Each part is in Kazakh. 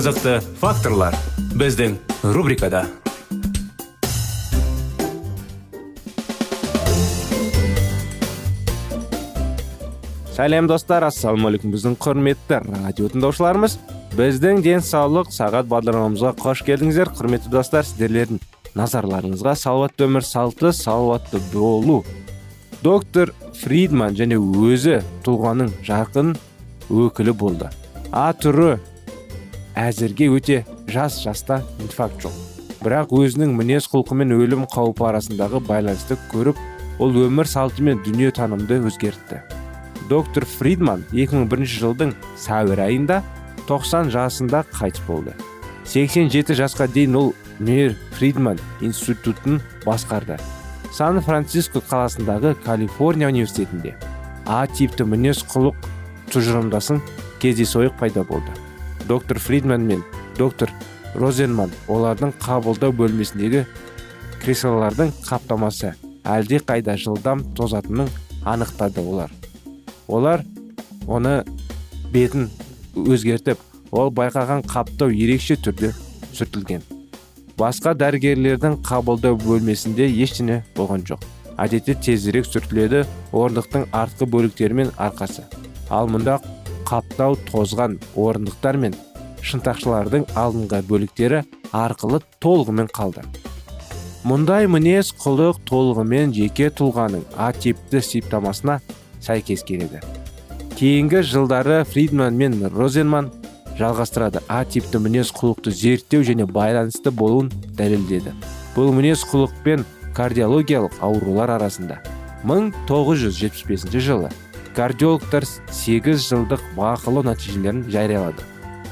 Қызықты факторлар біздің рубрикада. Сәлем достар. Ассалаумағалейкум біздің құрметті радио тыңдаушыларымыз біздің денсаулық сағат бағдарламамызға қош келдіңіздер. Құрметті достар сіздерлердің назарларыңызға салауатты өмір салты салауатты болу. Доктор фридман және өзі тұлғаның жарқын өкілі болды. А түрі әзірге өте жас жаста инфаркт жоқ. Бірақ өзінің мінез құлқы мен өлім қаупі арасындағы байланысты көріп ол өмір салты мен дүние танымды өзгертті. Доктор фридман 2001 жылдың сәуір айында 90 жасында қайтыс болды. 87 жасқа дейін ол мейр фридман институтын басқарды. Сан франциско қаласындағы калифорния университетінде а типті мінез құлық тұжырымдасын кездейсойық пайда болды. Доктор фридман мен доктор розенман олардың қабылдау бөлмесіндегі креслолардың қаптамасы әлде қайда жылдам тозатынын анықтады олар. Олар оны бетін өзгертіп ол байқаған қаптау ерекше түрде сүртілген. Басқа дәрігерлердің қабылдау бөлмесінде ештеңе болған жоқ. Әдетте тезірек сүртіледі орындықтың артқы бөліктерімен арқасы. Ал мұнда қаптау тозған орындықтар мен шынтақшылардың алдыңғы бөліктері арқылы толығымен қалды. Мұндай мінез құлық толығымен жеке тұлғаның а типті симптомасына сәйкес келеді кейінгі жылдары фридман мен розенман жалғастырады. А типті мінез құлықты зерттеу және байланысты болуын дәлелдеді. Бұл мінез құлық пен кардиологиялық аурулар арасында. 1975 жылы кардиологтар 8 жылдық бақылау нәтижелерін жариялады.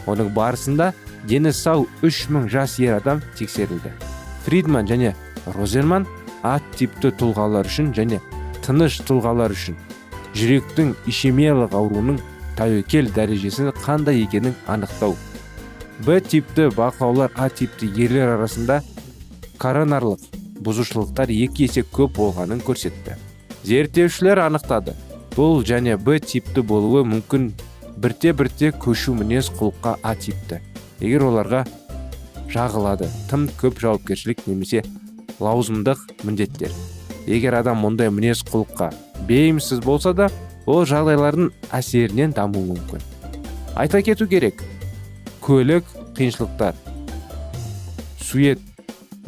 Оның барысында дені сау 3000 жас ер адам тексерілді. Фридман және розенман а типті тұлғалар үшін және тыныш тұлғалар үшін. Жүректің ишемиялық ауруының тәуекел дәрежесі қандай екенін анықтау. Б типті бақылаулар а типті ерлер арасында коронарлық бұзушылықтар екі есе көп болғанын көрсетті. Зерттеушілер анықтады. Бұл және б типті болуы мүмкін. Бірте бірте көшу мінез құлыққа а типті егер оларға жағылады тым көп жауапкершілік немесе лауазымдық міндеттер. Егер адам мұндай мінез құлыққа бейімсіз болса да ол жағдайлардың әсерінен дамуы мүмкін. Айта кету керек көлік қиыншылықтар сует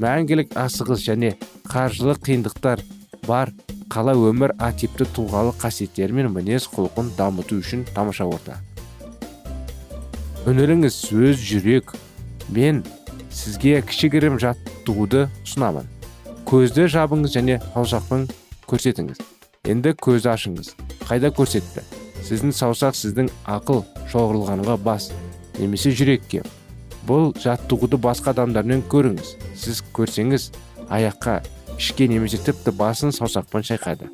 мәңгілік асығыс және қаржылық қиындықтар бар. Қала өмір атипті тұлғалық қасиеттері мен мінез құлқын дамыту үшін тамаша орта. Өнеріңіз сөз жүрек мен сізге кішігірім жаттығуды ұсынамын. Көзді жабыңыз және саусақпен көрсетіңіз. Енді көзді ашыңыз. Қайда көрсетті? Сіздің саусақ сіздің ақыл шоғырланға бас немесе жүрекке. Бұл жаттығуды басқа адамдармен көріңіз. Сіз көрсеңіз аяққа ішке немесе тіпті басын саусақпен шайқайды.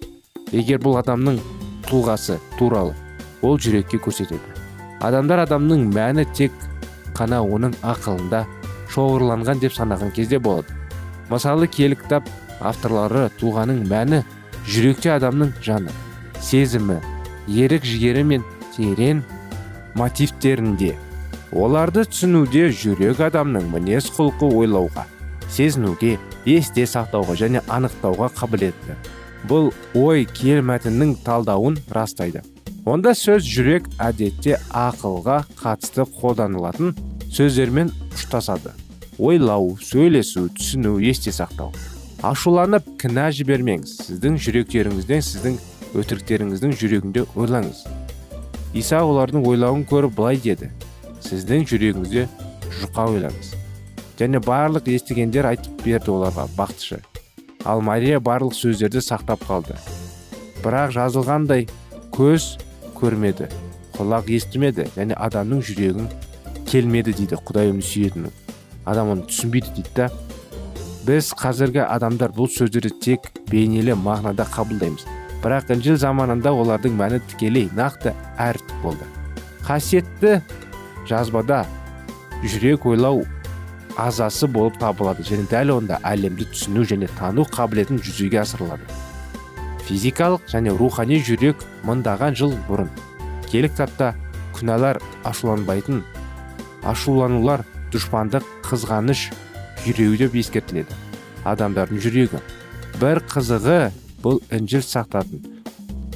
Егер бұл адамның тұлғасы туралы ол жүрекке көрсетеді. Адамдар адамның мәні тек қана оның ақылында шоғырланған деп санаған кезде болады. Мысалы киелі кітап авторлары тұлғаның мәні жүректе адамның жаны сезімі ерік жігері мен терең мотивтерінде. Оларды түсінуде жүрек адамның мінез құлқы ойлауға сезінуге есте сақтауға және анықтауға қабілетті. Бұл ой киелі мәтіннің талдауын растайды. Онда сөз жүрек әдетте ақылға қатысты қолданылатын сөздермен ұштасады. Ойлау сөйлесу түсіну есте сақтау. Ашуланып кінә жібермеңіз. Сіздің жүректеріңізден сіздің өтіріктеріңіздің жүрегінде ойлаңыз. Иса олардың ойлауын көріп былай деді. Сіздің жүрегіңізде жұқа ойлаңыз. Және барлық естігендер айтып берді оларға бақтышы ал мария барлық сөздерді сақтап қалды. Бірақ жазылғандай көз көрмеді құлақ естімеді және адамның жүрегін келмеді дейді құдай сүйетін адам оны түсінбейді дейді да. Біз қазіргі адамдар бұл сөздерді тек бейнелі мағынада қабылдаймыз. Бірақ інжіл заманында олардың мәні тікелей нақты әртіп болды. Қасиетті жазбада жүрек ойлау азасы болып табылады және дәл онда әлемді түсіну және тану қабілетін жүзеге асырылады. Физикалық және рухани жүрек мыңдаған жыл бұрын киелі кітапта күнәлар ашуланбайтын ашуланулар дұшпандық қызғаныш жүрегі деп ескертіледі. Адамдардың жүрегі бір қызығы бұл інжіл сақтатын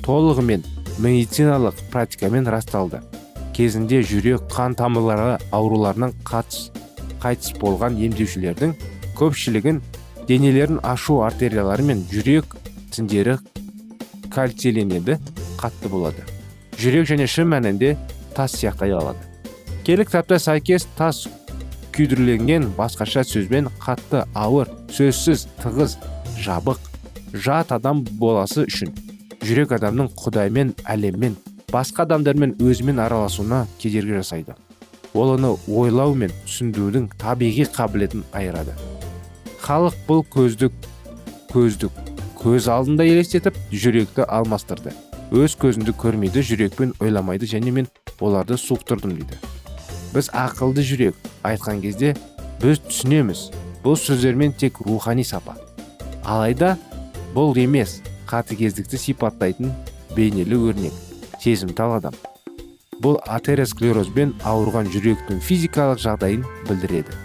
толығымен медициналық практикамен расталды. Кезінде жүрек қан тамырлары ауруларынан қатыс, қайтыс болған емдеушілердің көпшілігін денелерін ашу артериялары мен жүрек тіндері кальцийленеді қатты болады. Жүрек және шын мәнінде тас сияқты алады. Келі кітапта сәйкес тас күйдірленген басқаша сөзбен қатты ауыр сөзсіз тығыз жабық жат адам боласы үшін жүрек адамның құдаймен әлеммен басқа адамдармен өзімен араласуына кедергі жасайды. Ол оны ойлау мен түсіндірудің табиғи қабілетін айырады. Халық бұл көздік көздік көз алдында елестетіп жүректі алмастырды. Өз көзімді көрмейді жүрекпен ойламайды және мен оларды суықтырдым дейді. Біз ақылды жүрек айтқан кезде біз түсінеміз бұл сөздермен тек рухани сапа. Алайда бұл емес қатыгездікті сипаттайтын бейнелі өрнек сезімтал адам. Бұл атеросклерозбен ауырған жүректің физикалық жағдайын білдіреді.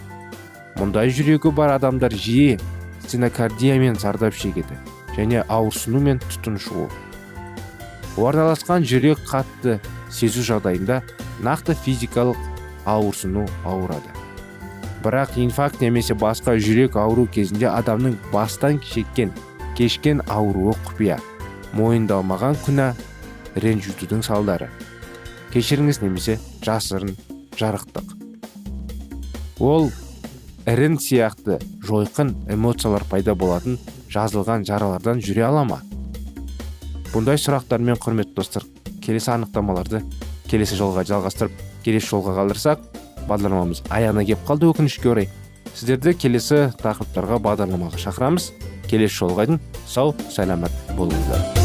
Мұндай жүрегі бар адамдар жиі стенокардиямен зардап шегеді және ауырсыну мен түтін шығу. Орналасқан жүрек қатты сезу жағдайында нақты физикалық ауырсыну ауырады. Бірақ инфаркт немесе басқа жүрек ауру кезінде адамның бастан шеккен кешкен ауруы құпия мойындалмаған күнә ренжітудің салдары. Кешіріңіз немесе жасырын жарықтық. Ол ірін сияқты жойқын эмоциялар пайда болатын жазылған жаралардан жүре ала ма? Бұндай сұрақтармен құрметті достар келесі анықтамаларды келесі жолға жалғастырып келесі жолға қалдырсақ бағдарламамыз аяғына кеп қалды өкінішке орай. Сіздерді келесі тақырыптарға бағдарламаға шақырамыз. Келесі жолға дейін сау саламат болыңыздар.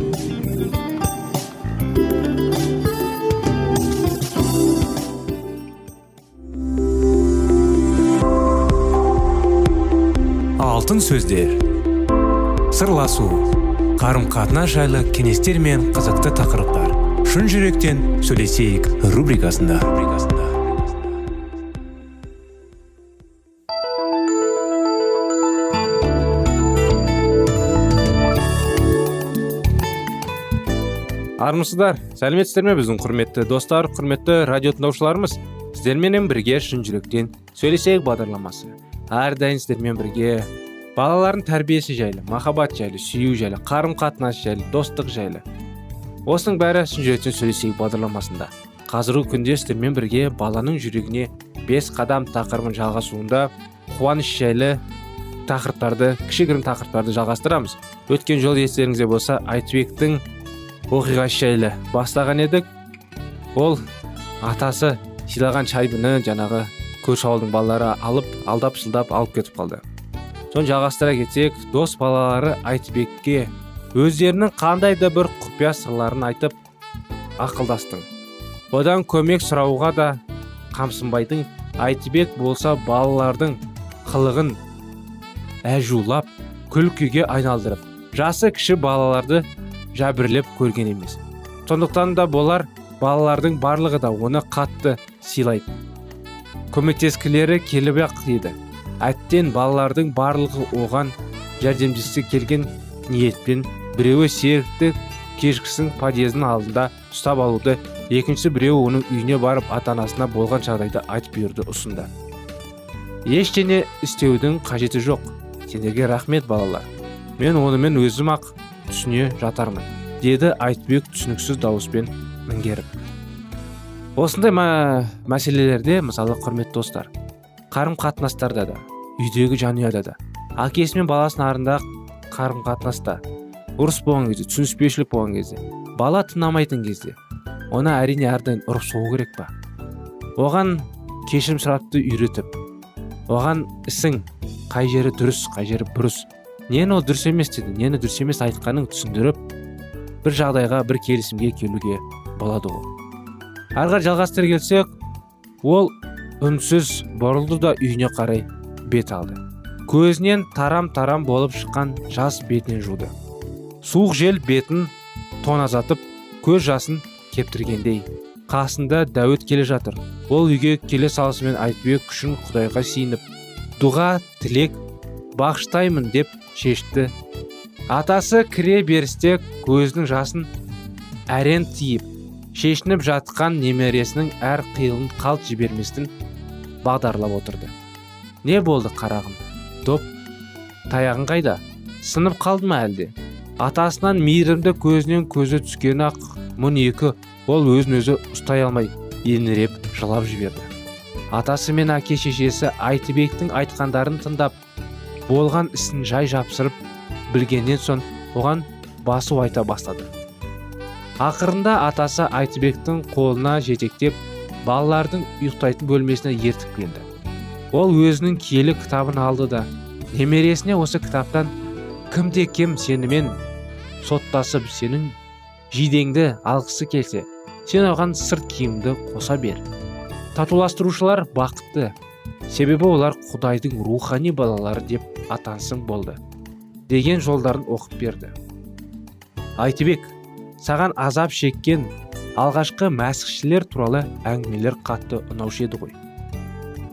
Алтын сөздер. Сырласу қарым қатынас жайлы кеңестер мен қызықты тақырыптар. Шын жүректен сөйлесейік рубрикасында. Армысыздар сәлеметсіздер ме біздің құрметті достар құрметті радио тыңдаушыларымыз? Сіздерменен бірге шын жүректен сөйлесейік бағдарламасы. Әрдайым сіздермен бірге балалардың тәрбиесі жайлы махаббат жайлы сүю жайлы қарым қатынас жайлы достық жайлы. Осының бәрі шын жүректен сөйлесейік бағдарламасында. Қазіргі күнде сіздермен бірге баланың жүрегіне бес қадам тақырыбын жалғасуында қуаныш жайлы тақырыптарды кішігірім тақырыптарды жалғастырамыз. Өткен жолы естеріңізде болса айтбектің оқиғасы жайлы бастаған едік. Ол атасы сыйлаған шайбыны жаңағы көрші ауылдың балалары алып алдап шылдап алып кетіп қалды. Соны жалғастыра кетсек дос балалары айтбекке өздерінің қандай да бір құпия сырларын айтып ақылдастың. Одан көмек сұрауға да қамсынбайтын айтбек болса балалардың қылығын әжулап күлкіге айналдырып жасы кіші балаларды жәбірлеп көрген емес. Сондықтан да болар балалардың барлығы да оны қатты сыйлайды. Көмектескілері келіп ақ дейді әттен балалардың барлығы оған жәрдемдескі келген ниетпен біреуі серікті кешкісін подъездің алдында ұстап алуды екінші біреуі оның үйіне барып ата анасына болған жағдайды айтып беруді ұсынды. Ештеңе істеудің қажеті жоқ. Сендерге рахмет балалар. Мен онымен өзім ақ түсіне жатармын деді айтбек түсініксіз дауыспен міңгеріп осындай мәселелерде мысалы құрметті достар қарым қатынастарда да үйдегі жанұяда да әкесі мен баласының арасындағы қарым қатынаста ұрыс болған кезде түсініспеушілік болған кезде бала тыңдамайтын кезде оны әрине әрдайым ұрып соғу керек па? Оған кешірім сұратуды үйретіп оған ісің қай жері дұрыс қай жері бұрыс нені ол дұрыс емес деді нені дұрыс емес айтқанын түсіндіріп бір жағдайға бір келісімге келуге болады ғой ары қарай жалғастыра келсек ол үнсіз бұрылды да үйіне қарай бет алды. Көзінен тарам тарам болып шыққан жас бетінен жуды. Суық жел бетін тоназатып көз жасын кептіргендей. Қасында дәуіт келе жатыр. Ол үйге келе салысымен айтбек күшін құдайға сиініп дұға тілек бағыштаймын деп шешті. Атасы кіре берісте көзінің жасын әрен тиіп шешініп жатқан немересінің әр қиылын қалт жіберместін бағдарлап отырды. Не болды қарағым? Доп таяғын қайда? Сынып қалды ма әлде? Атасынан мейірімді көзінен көзі түскен ақ мұн екі ол өзін өзі ұстай алмай еңіреп жылап жіберді. Атасы мен әке шешесі айтыбектің айтқандарын тыңдап болған ісін жай жапсырып білгеннен соң оған басу айта бастады. Ақырында атасы айтыбектің қолына жетектеп балалардың ұйықтайтын бөлмесіне ертіп келді. Ол өзінің киелі кітабын алды да немересіне осы кітаптан кімде кем сенімен соттасып сенің жидеңді алғысы келсе сен оған сырт киімді қоса бер татуластырушылар бақытты. Себебі олар құдайдың рухани балалары деп атансың болды деген жолдарын оқып берді. Айтыбек саған азап шеккен алғашқы мәсіхшілер туралы әңгімелер қатты ұнаушы еді ғой.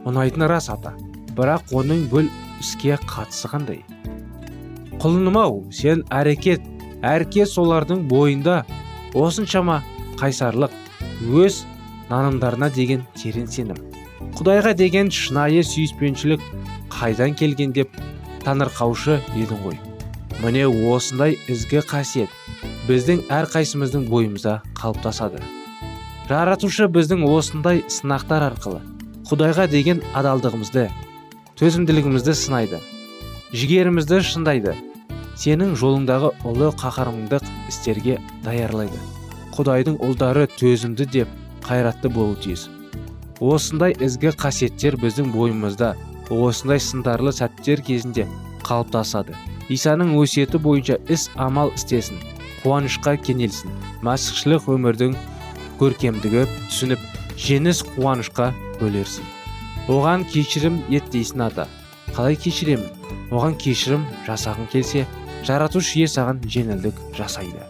Ұнайтыны рас ата. Бірақ оның бұл іске қатысы қандай құлыным ау сен әрекет әркез солардың бойында осыншама қайсарлық өз нанымдарына деген терең сенім. Құдайға деген шынайы сүйіспеншілік қайдан келген деп таңырқаушы едің ғой. Міне осындай ізгі қасиет біздің әрқайсымыздың бойымызда қалыптасады. Жаратушы біздің осындай сынақтар арқылы құдайға деген адалдығымызды төзімділігімізді сынайды. Жігерімізді шыңдайды сенің жолыңдағы ұлы қаһармандық істерге даярлайды. Құдайдың ұлдары төзімді деп қайратты болу тиіс. Осындай ізгі қасиеттер біздің бойымызда осындай сындарлы сәттер кезінде қалыптасады. Исаның өсиеті бойынша іс амал істесін қуанышқа кенелсін. Мәсіхшілік өмірдің көркемдігі түсініп жеңіс қуанышқа бөлерсің. Оған кешірім ет дейсің ата. Қалай кешіремін оған кешірім жасағың келсе жаратушы ие саған жеңілдік жасайды.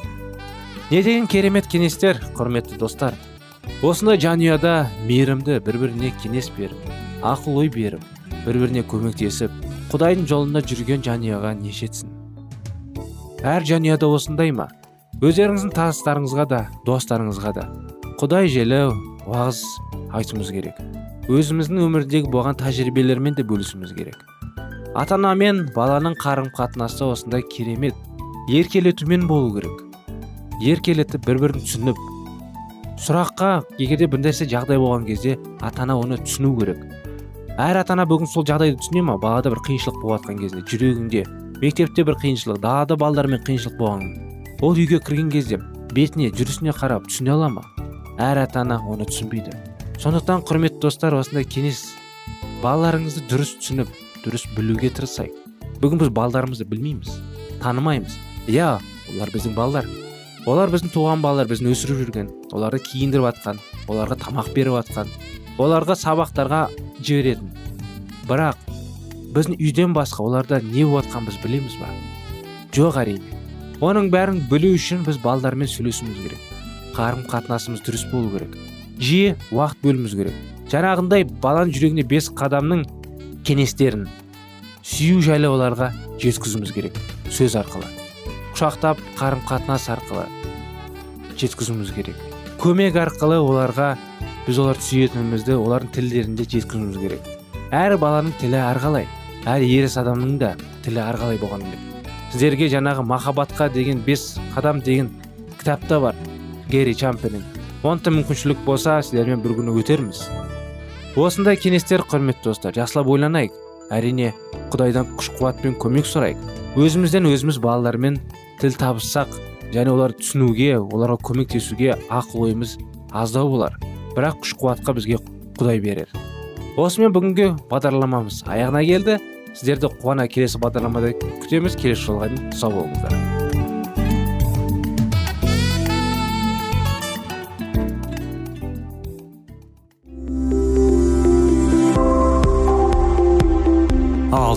Не деген керемет кеңестер құрметті достар? Осындай жанұяда мейірімді бір біріне кеңес беріп ақыл ой беріп бір біріне көмектесіп құдайдың жолында жүрген жанұяға не жетсін? Әр жанұяда осындай ма? Өздеріңіздің таныстарыңызға да достарыңызға да. Құдай желі уағыз айтуымыз керек. Өзіміздің өмірдегі болған тәжірибелермен де бөлісуіміз керек. Ата ана мен баланың қарым қатынасы осындай керемет еркелетумен болу керек. Еркелетіп бір бірін түсініп сұраққа егер де бір нәрсе жағдай болған кезде ата ана оны түсіну керек. Әр ата ана бүгін сол жағдайды түсіне ма балада бір қиыншылық болып жатқан кезде жүрегінде мектепте бір қиыншылық далада балдармен қиыншылық болған ол үйге кірген кезде бетіне жүрісіне қарап түсіне ала ма? Әр ата ана оны түсінбейді. Сондықтан құрметті достар осындай кеңес балаларыңызды дұрыс түсініп дұрыс білуге тырысайық. Бүгін біз балдарымызды білмейміз танымаймыз. Иә олар біздің балалар олар біздің туған балалар біздің өсіріп жүрген. Оларды киіндіріп жатқан оларға тамақ беріп жатқан оларға сабақтарға жіберетін. Бірақ біздің үйден басқа оларда не болып жатқанын біз білеміз ба? Жоқ әрине. Оның бәрін білу үшін біз балдармен сөйлесуіміз керек. Қарым қатынасымыз дұрыс болу керек. Жиі уақыт бөлуіміз керек. Жаңағындай баланың жүрегіне бес қадамның кеңестерін сүю жайлы оларға жеткізуіміз керек. Сөз арқылы құшақтап қарым қатынас арқылы жеткізуіміз керек. Көмек арқылы оларға біз оларды сүйетінімізді олардың тілдерінде жеткізуіміз керек. Әр баланың тілі әрқалай әр ерес адамның да тілі әрқалай керек. Сіздерге жаңағы махаббатқа деген бес қадам деген кітапта бар. Герри чампенің онты мүмкіншілік болса сіздермен бір күні өтерміз осындай кеңестер құрметті достар жақсылап ойланайық әрине құдайдан күш қуат пен көмек сұрайық өзімізден өзіміз балалармен тіл табыссақ және оларды түсінуге оларға көмектесуге ақыл ойымыз аздау болар бірақ күш қуатқа бізге құдай берер осымен бүгінгі бағдарламамыз аяғына келді сіздерді қуана келесі бағдарламада күтеміз келесі жолға дейін сау болыңыздар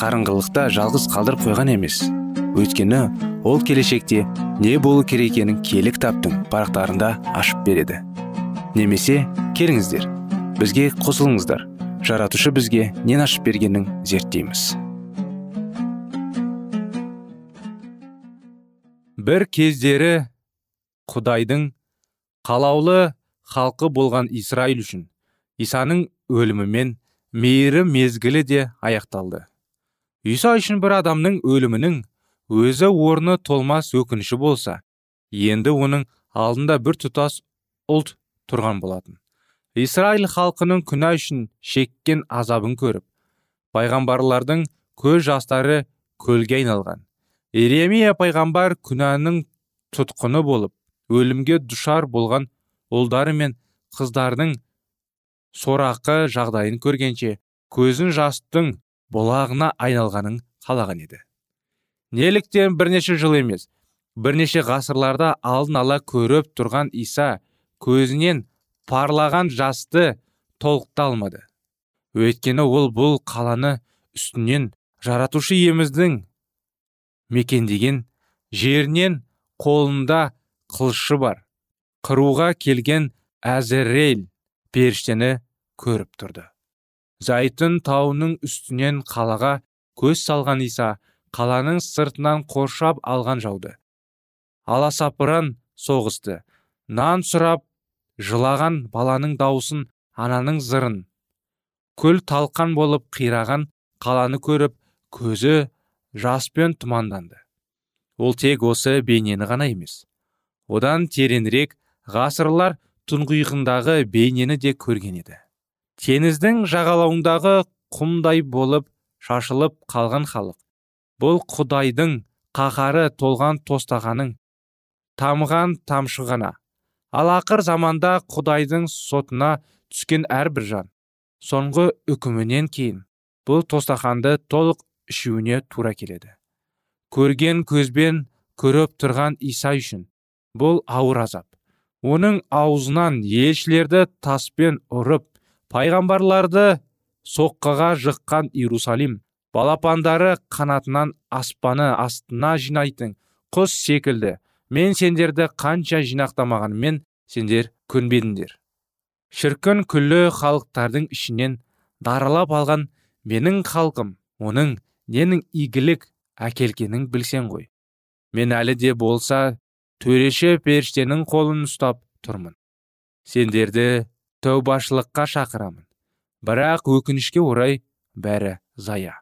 қарыңғылықта жалғыз қалдырып қойған емес. Өйткені ол келешекте не болу керек екенін кітаптың парақтарында ашып береді. Немесе келіңіздер бізге қосылыңыздар. Жаратушы бізге нен ашып бергенін зерттейміз. Бір кездері құдайдың қалаулы халқы болған израиль үшін исаның өлімімен мейірім мезгілі де аяқталды. Иса үшін бір адамның өлімінің өзі орны толмас өкініші болса енді оның алдында бір тұтас ұлт тұрған болатын. Израиль халқының күнә үшін шеккен азабын көріп пайғамбарлардың көз жастары көлге айналған. Иеремия пайғамбар күнәнің тұтқыны болып өлімге душар болған ұлдары мен қыздардың сорақы жағдайын көргенше көзін жастың бұлағына айналғанын қалаған еді. Неліктен бірнеше жыл емес бірнеше ғасырларда алдын ала көріп тұрған иса көзінен парлаған жасты толықта алмады өйткені ол бұл қаланы үстінен жаратушы иеміздің мекендеген жерінен қолында қылышы бар. Қыруға келген әзірейл періштені көріп тұрды. Зайтын тауының үстінен қалаға көз салған иса қаланың сыртынан қоршап алған жауды. Аласапыран соғысты. Нан сұрап жылаған баланың даусын ананың зырын. Күл талқан болып қираған қаланы көріп көзі жаспен тұманданды. Ол тек осы бейнені ғана емес. Одан тереңірек ғасырлар тұңғиығындағы бейнені де көрген еді. Теңіздің жағалауындағы құмдай болып шашылып қалған халық. Бұл құдайдың қаһары толған тостағаның тамған тамшы ғана. Ал ақыр заманда құдайдың сотына түскен әрбір жан соңғы үкімінен кейін бұл тостақанды толық ішуіне тура келеді. Көрген көзбен көріп тұрған иса үшін бұл ауыр азап. Оның аузынан елшілерді таспен ұрып пайғамбарларды соққыға жыққан иерусалим балапандары қанатынан аспаны астына жинайтын құс секілді. Мен сендерді қанша жинақтамағанмен сендер көнбедіңдер. Шіркін күллі халықтардың ішінен даралап алған менің халқым оның ненің игілік әкелгенін білсең ғой. Мен әлі де болса төреші періштенің қолын ұстап тұрмын. Сендерді тәубашылыққа шақырамын. Бірақ өкінішке орай бәрі зая.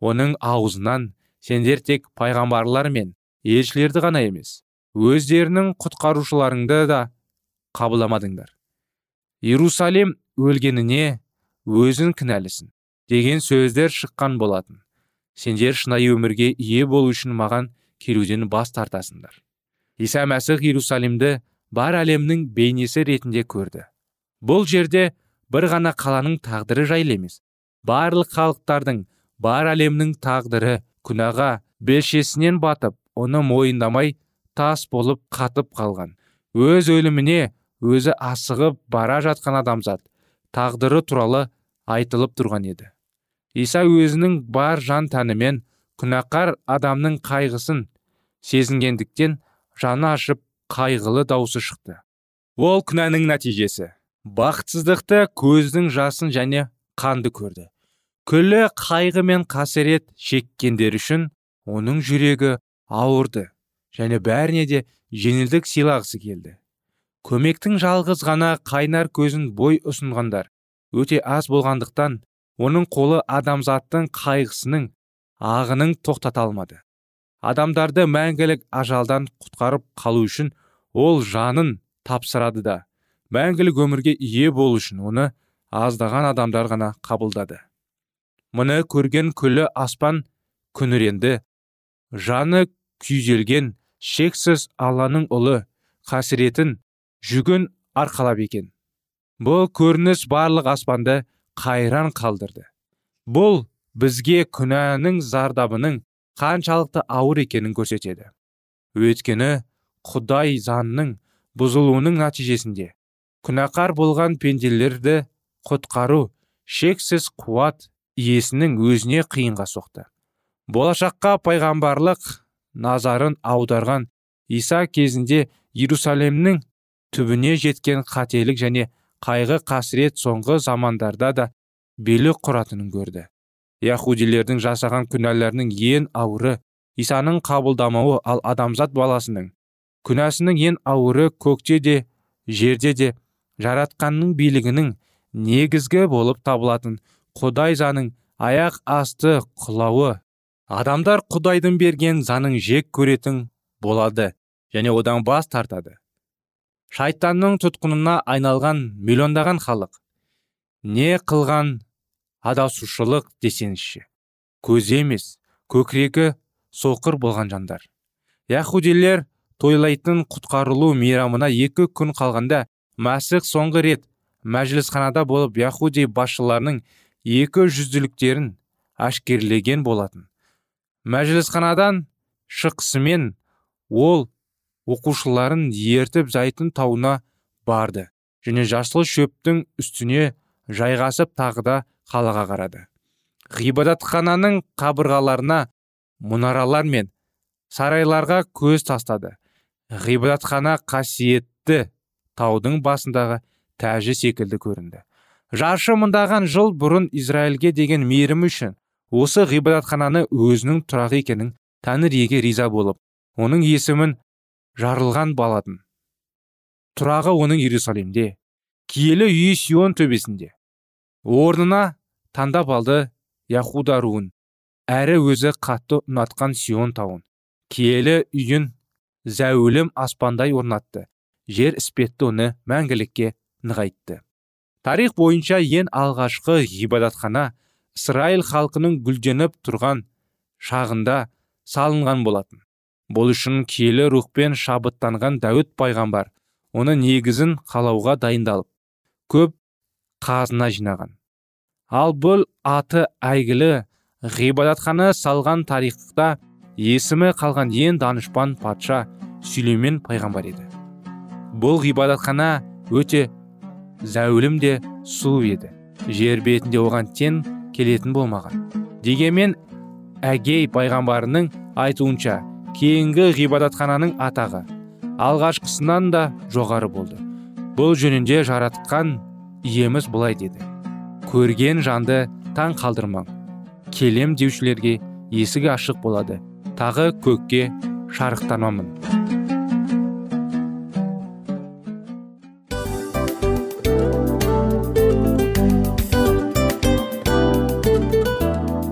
Оның аузынан сендер тек пайғамбарлар мен елшілерді ғана емес өздерінің құтқарушыларыңды да қабылдамадыңдар иерусалим өлгеніне өзін кінәлісің деген сөздер шыққан болатын. Сендер шынайы өмірге ие болу үшін маған келуден бас тартасыңдар. Иса мәсіх иерусалимді бар әлемнің бейнесі ретінде көрді. Бұл жерде бір ғана қаланың тағдыры жайлы емес. Барлық халықтардың бар әлемнің тағдыры күнәға белшесінен батып оны мойындамай тас болып қатып қалған. Өз өліміне өзі асығып бара жатқан адамзат тағдыры туралы айтылып тұрған еді. Иса өзінің бар жан тәнімен күнәқар адамның қайғысын сезінгендіктен жаны ашып қайғылы даусы шықты. Ол күнәнің нәтижесі. Бақытсыздықты көздің жасын және қанды көрді. Күллі қайғы мен қасірет шеккендер үшін оның жүрегі ауырды және бәріне де жеңілдік сыйлағысы келді. Көмектің жалғыз ғана қайнар көзін бой ұсынғандар өте аз болғандықтан оның қолы адамзаттың қайғысының ағынын тоқтата алмады. Адамдарды мәңгілік ажалдан құтқарып қалу үшін ол жанын тапсырады да мәңгілік өмірге ие болу үшін оны аздаған адамдар ғана қабылдады. Мұны көрген күлі аспан күңіренді жаны күйзелген шексіз алланың ұлы қасіретін жүгін арқалап екен. Бұл көрініс барлық аспанды қайран қалдырды. Бұл бізге күнәнің зардабының қаншалықты ауыр екенін көрсетеді. Өйткені құдай заңның бұзылуының нәтижесінде күнәқар болған пенделерді құтқару шексіз қуат иесінің өзіне қиынға соқты. Болашаққа пайғамбарлық назарын аударған иса кезінде иерусалимнің түбіне жеткен қателік және қайғы қасірет соңғы замандарда да билік құратынын көрді. Яхудилердің жасаған күнәларының ең ауыры исаның қабылдамауы ал адамзат баласының күнәсінің ең ауыры көкте де жерде де жаратқанның билігінің негізгі болып табылатын құдай заның аяқ асты құлауы адамдар құдайдың берген заңын жек көретін болады және одан бас тартады. Шайтанның тұтқынына айналған миллиондаған халық не қылған адасушылық десеңізші көзі емес көкірегі соқыр болған жандар. Яхудилер тойлайтын құтқарылу мейрамына екі күн қалғанда мәсіх соңғы рет мәжілісханада болып яхуди басшыларының екі жүзділіктерін ашкерлеген болатын. Мәжілісханадан шықсымен ол оқушыларын ертіп зайтын тауына барды және жасыл шөптің үстіне жайғасып тағы да қалаға қарады. Ғибадатхананың қабырғаларына мұнаралар мен сарайларға көз тастады. Ғибадатхана қасиетті таудың басындағы тәжі секілді көрінді. Жаршы мыңдаған жыл бұрын израильге деген мейірімі үшін осы ғибадатхананы өзінің тұрағы екенін тәңір еге риза болып оның есімін жарылған балатын тұрағы оның иерусалимде киелі үй сион төбесінде. Орнына таңдап алды яхуда руын әрі өзі қатты ұнатқан сион тауын. Киелі үйін зәулім аспандай орнатты. Жер іспетті оны мәңгілікке нығайтты. Тарих бойынша ең алғашқы ғибадатхана ысырайыл халқының гүлденіп тұрған шағында салынған болатын. Бұл үшін киелі рухпен шабыттанған дәуіт пайғамбар оны негізін қалауға дайындалып көп қазына жинаған. Ал бұл аты әйгілі ғибадатхана салған тарихта есімі қалған ең данышпан патша сүлеймен пайғамбар еді. Бұл ғибадатхана өте зәулім де сұлу еді. Жер бетінде оған тең келетін болмаған. Дегенмен әгей пайғамбарының айтуынша кейінгі ғибадатхананың атағы алғашқысынан да жоғары болды. Бұл жөнінде жаратқан иеміз былай деді. Көрген жанды таң қалдырмаң. Келем деушілерге есігі ашық болады. Тағы көкке шарықтамамын